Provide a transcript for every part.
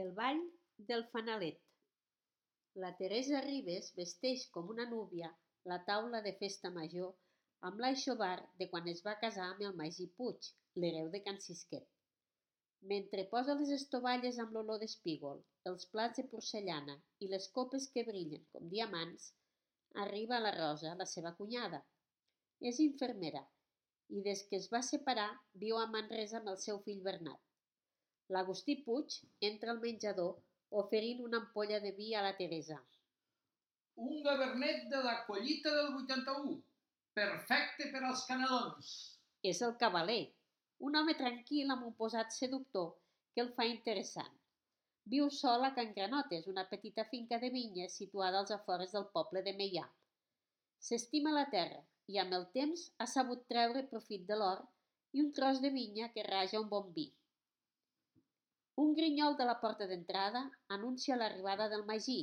El ball del fanalet. La Teresa Ribes vesteix com una núvia la taula de festa major amb l'aixovar de quan es va casar amb el Magí Puig, l'hereu de Can Sisquet. Mentre posa les estovalles amb l'olor d'espígol, els plats de porcellana i les copes que brillen com diamants, arriba la Rosa, la seva cunyada. És infermera i des que es va separar viu a Manresa amb el seu fill Bernat. L'Agustí Puig entra al menjador oferint una ampolla de vi a la Teresa. Un gabernet de la collita del 81. Perfecte per als canelons. És el cavaler, un home tranquil amb un posat seductor que el fa interessant. Viu sol a Can Granotes, una petita finca de vinyes situada als afores del poble de Meià. S'estima la terra i amb el temps ha sabut treure profit de l'or i un tros de vinya que raja un bon vi. Un grinyol de la porta d'entrada anuncia l'arribada del magí,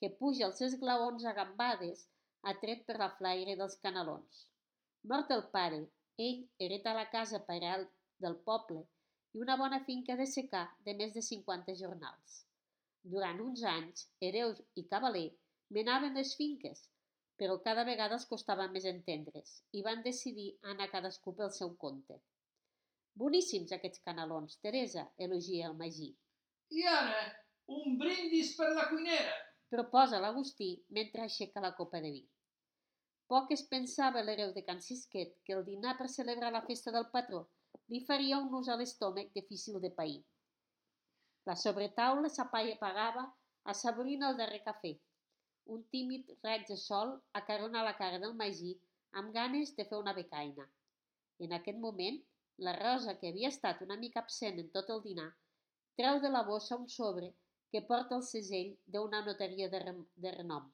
que puja els esglaons a gambades, atret per la flaire dels canalons. Mort el pare, ell hereta la casa paral del poble i una bona finca de secar de més de 50 jornals. Durant uns anys, hereus i cavaler menaven les finques, però cada vegada els costava més entendre's i van decidir anar cadascú pel seu compte. Boníssims aquests canalons, Teresa, elogia el Magí. I ara, un brindis per la cuinera. Proposa l'Agustí mentre aixeca la copa de vi. Poc es pensava l'hereu de Can Sisquet que el dinar per celebrar la festa del patró li faria un ús a l'estómac difícil de pair. La sobretaula s'apagava assaborint el darrer cafè. Un tímid raig de sol acarona la cara del Magí amb ganes de fer una becaina. En aquest moment, la Rosa, que havia estat una mica absent en tot el dinar, treu de la bossa un sobre que porta el segell d'una notaria de, re de renom.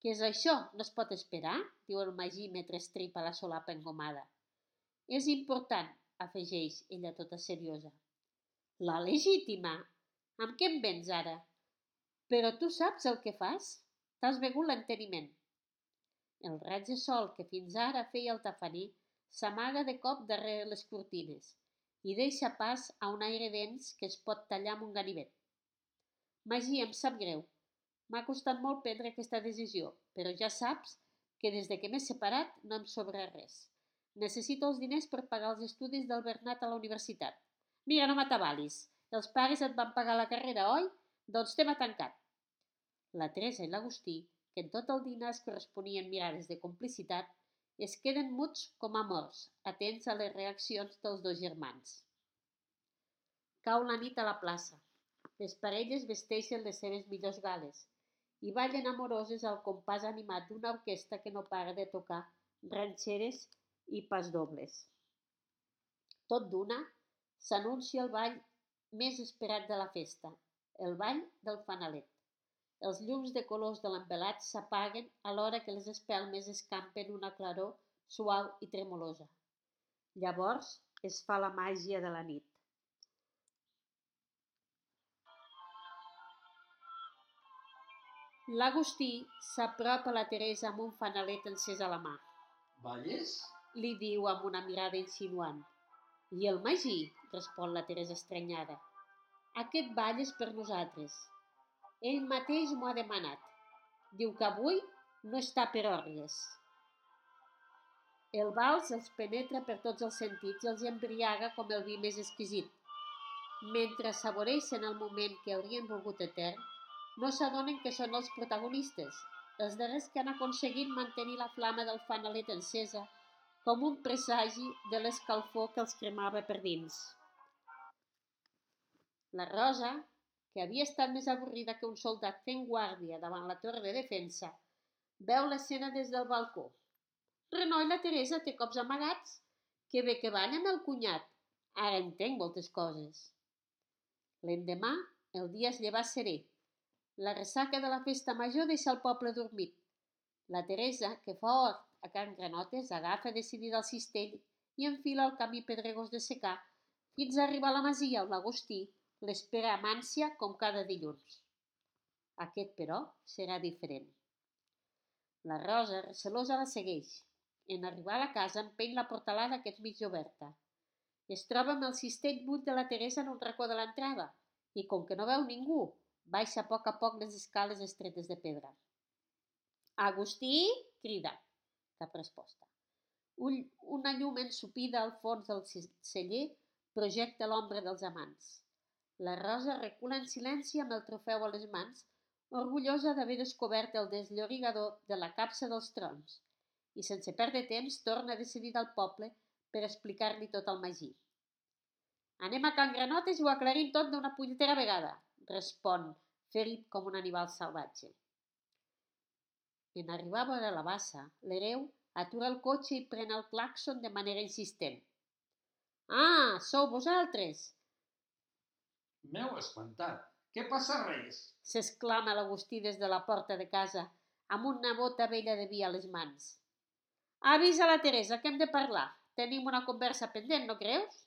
Què és això? No es pot esperar? diu el Magí mentre estripa la solapa engomada. És important, afegeix ella tota seriosa. La legítima? Amb què em vens ara? Però tu saps el que fas? T'has begut l'enteniment. El raig de sol que fins ara feia el tafaner S'amaga de cop darrere les cortines i deixa pas a un aire dens que es pot tallar amb un ganivet. Magí, em sap greu. M'ha costat molt prendre aquesta decisió, però ja saps que des de que m'he separat no em sobra res. Necessito els diners per pagar els estudis del Bernat a la universitat. Mira, no m'atabalis. Els pares et van pagar la carrera, oi? Doncs tema tancat. La Teresa i l'Agustí, que en tot el dinar es corresponien mirades de complicitat, es queden muts com a morts, atents a les reaccions dels dos germans. Cau la nit a la plaça. Les parelles vesteixen les seves millors gales i ballen amoroses al compàs animat d'una orquestra que no para de tocar ranxeres i pasdobles. Tot d'una, s'anuncia el ball més esperat de la festa, el ball del fanalet. Els llums de colors de l'envelat s'apaguen alhora que les espelmes escampen una claror suau i tremolosa. Llavors es fa la màgia de la nit. L'Agustí s'apropa a la Teresa amb un fanalet encès a la mà. Balles? Li diu amb una mirada insinuant. I el magí? respon la Teresa estranyada. Aquest ball és per nosaltres. Ell mateix m'ho ha demanat. Diu que avui no està per orgues. El vals els penetra per tots els sentits i els embriaga com el vi més exquisit. Mentre saboreixen el moment que haurien volgut etern, no s'adonen que són els protagonistes, els darrers que han aconseguit mantenir la flama del fanalet encesa com un presagi de l'escalfor que els cremava per dins. La Rosa, que havia estat més avorrida que un soldat fent guàrdia davant la torre de defensa, veu l'escena des del balcó. Renoi la Teresa té cops amagats. Que bé que balla amb el cunyat. Ara entenc moltes coses. L'endemà, el dia es lleva serè. La ressaca de la festa major deixa el poble dormit. La Teresa, que fa hort a Can Granotes, agafa decidida el cistell i enfila el camí pedregós de secar fins a arribar a la masia on l'Agustí l'espera amb ànsia com cada dilluns. Aquest, però, serà diferent. La Rosa, recelosa, la segueix. En arribar a la casa empeny la portalada que és mig oberta. Es troba amb el cistell buit de la Teresa en un racó de l'entrada i com que no veu ningú, baixa a poc a poc les escales estretes de pedra. Agustí! crida. Cap resposta. Un, una llum ensupida al fons del celler projecta l'ombra dels amants. La Rosa recula en silenci amb el trofeu a les mans, orgullosa d'haver descobert el desllorigador de la capsa dels trons, i sense perdre temps torna a decidir al poble per explicar-li tot al Magí. Anem a Can Granotes i ho aclarim tot d'una punyetera vegada, respon, ferit com un animal salvatge. En arribar a veure la bassa, l'hereu atura el cotxe i pren el claxon de manera insistent. Ah, sou vosaltres! M'heu espantat. Què passa res? S'exclama l'Agustí des de la porta de casa, amb una bota vella de vi a les mans. Avisa la Teresa que hem de parlar. Tenim una conversa pendent, no creus?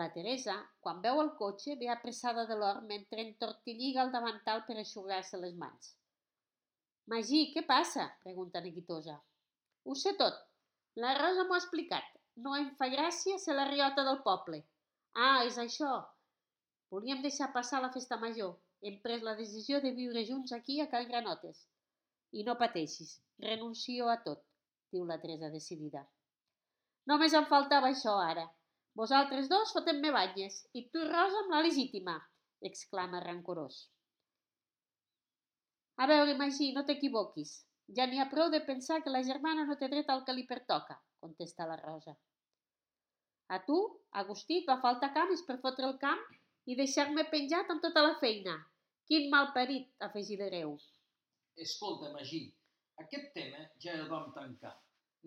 La Teresa, quan veu el cotxe, ve apressada de l'or mentre entortilliga el davantal per aixugar-se les mans. Magí, què passa? pregunta neguitosa. Ho sé tot. La Rosa m'ho ha explicat. No em fa gràcia ser la riota del poble. Ah, és això. Volíem deixar passar la festa major. Hem pres la decisió de viure junts aquí a Can Granotes. I no pateixis, renuncio a tot, diu la Teresa decidida. Només em faltava això ara. Vosaltres dos fotem-me banyes i tu, Rosa, amb la legítima, exclama rancorós. A veure, Magí, no t'equivoquis. Ja n'hi ha prou de pensar que la germana no té dret al que li pertoca, contesta la Rosa. A tu, Agustí, et va faltar cames per fotre el camp i deixar-me penjat amb tota la feina. Quin mal parit, afegí l'hereu. Escolta, Magí, aquest tema ja el vam tancar.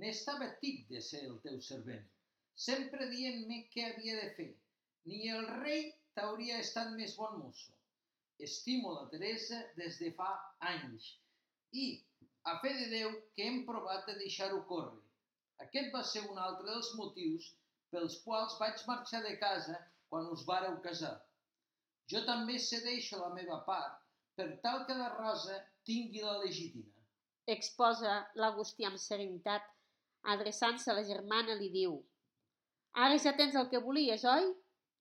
N'estava tip de ser el teu servent, sempre dient-me què havia de fer. Ni el rei t'hauria estat més bon mosso. Estimo la Teresa des de fa anys i, a fe de Déu que hem provat de deixar-ho córrer. Aquest va ser un altre dels motius pels quals vaig marxar de casa quan us vareu casar. Jo també cedeixo la meva part per tal que la Rosa tingui la legítima. Exposa l'Agustí amb serenitat, adreçant-se a la germana, li diu Ara ja tens el que volies, oi?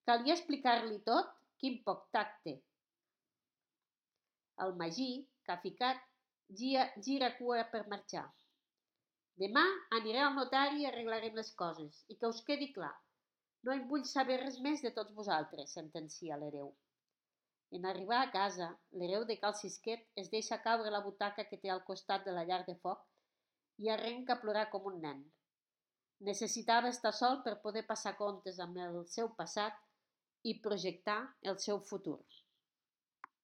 Calia explicar-li tot? Quin poc tacte! El Magí, que ha ficat, gira, gira cua per marxar. Demà aniré al notari i arreglarem les coses. I que us quedi clar, no em vull saber res més de tots vosaltres, sentencia l'hereu. En arribar a casa, l'hereu de Cal Cisquet es deixa caure la butaca que té al costat de la llar de foc i arrenca a plorar com un nen. Necessitava estar sol per poder passar comptes amb el seu passat i projectar el seu futur.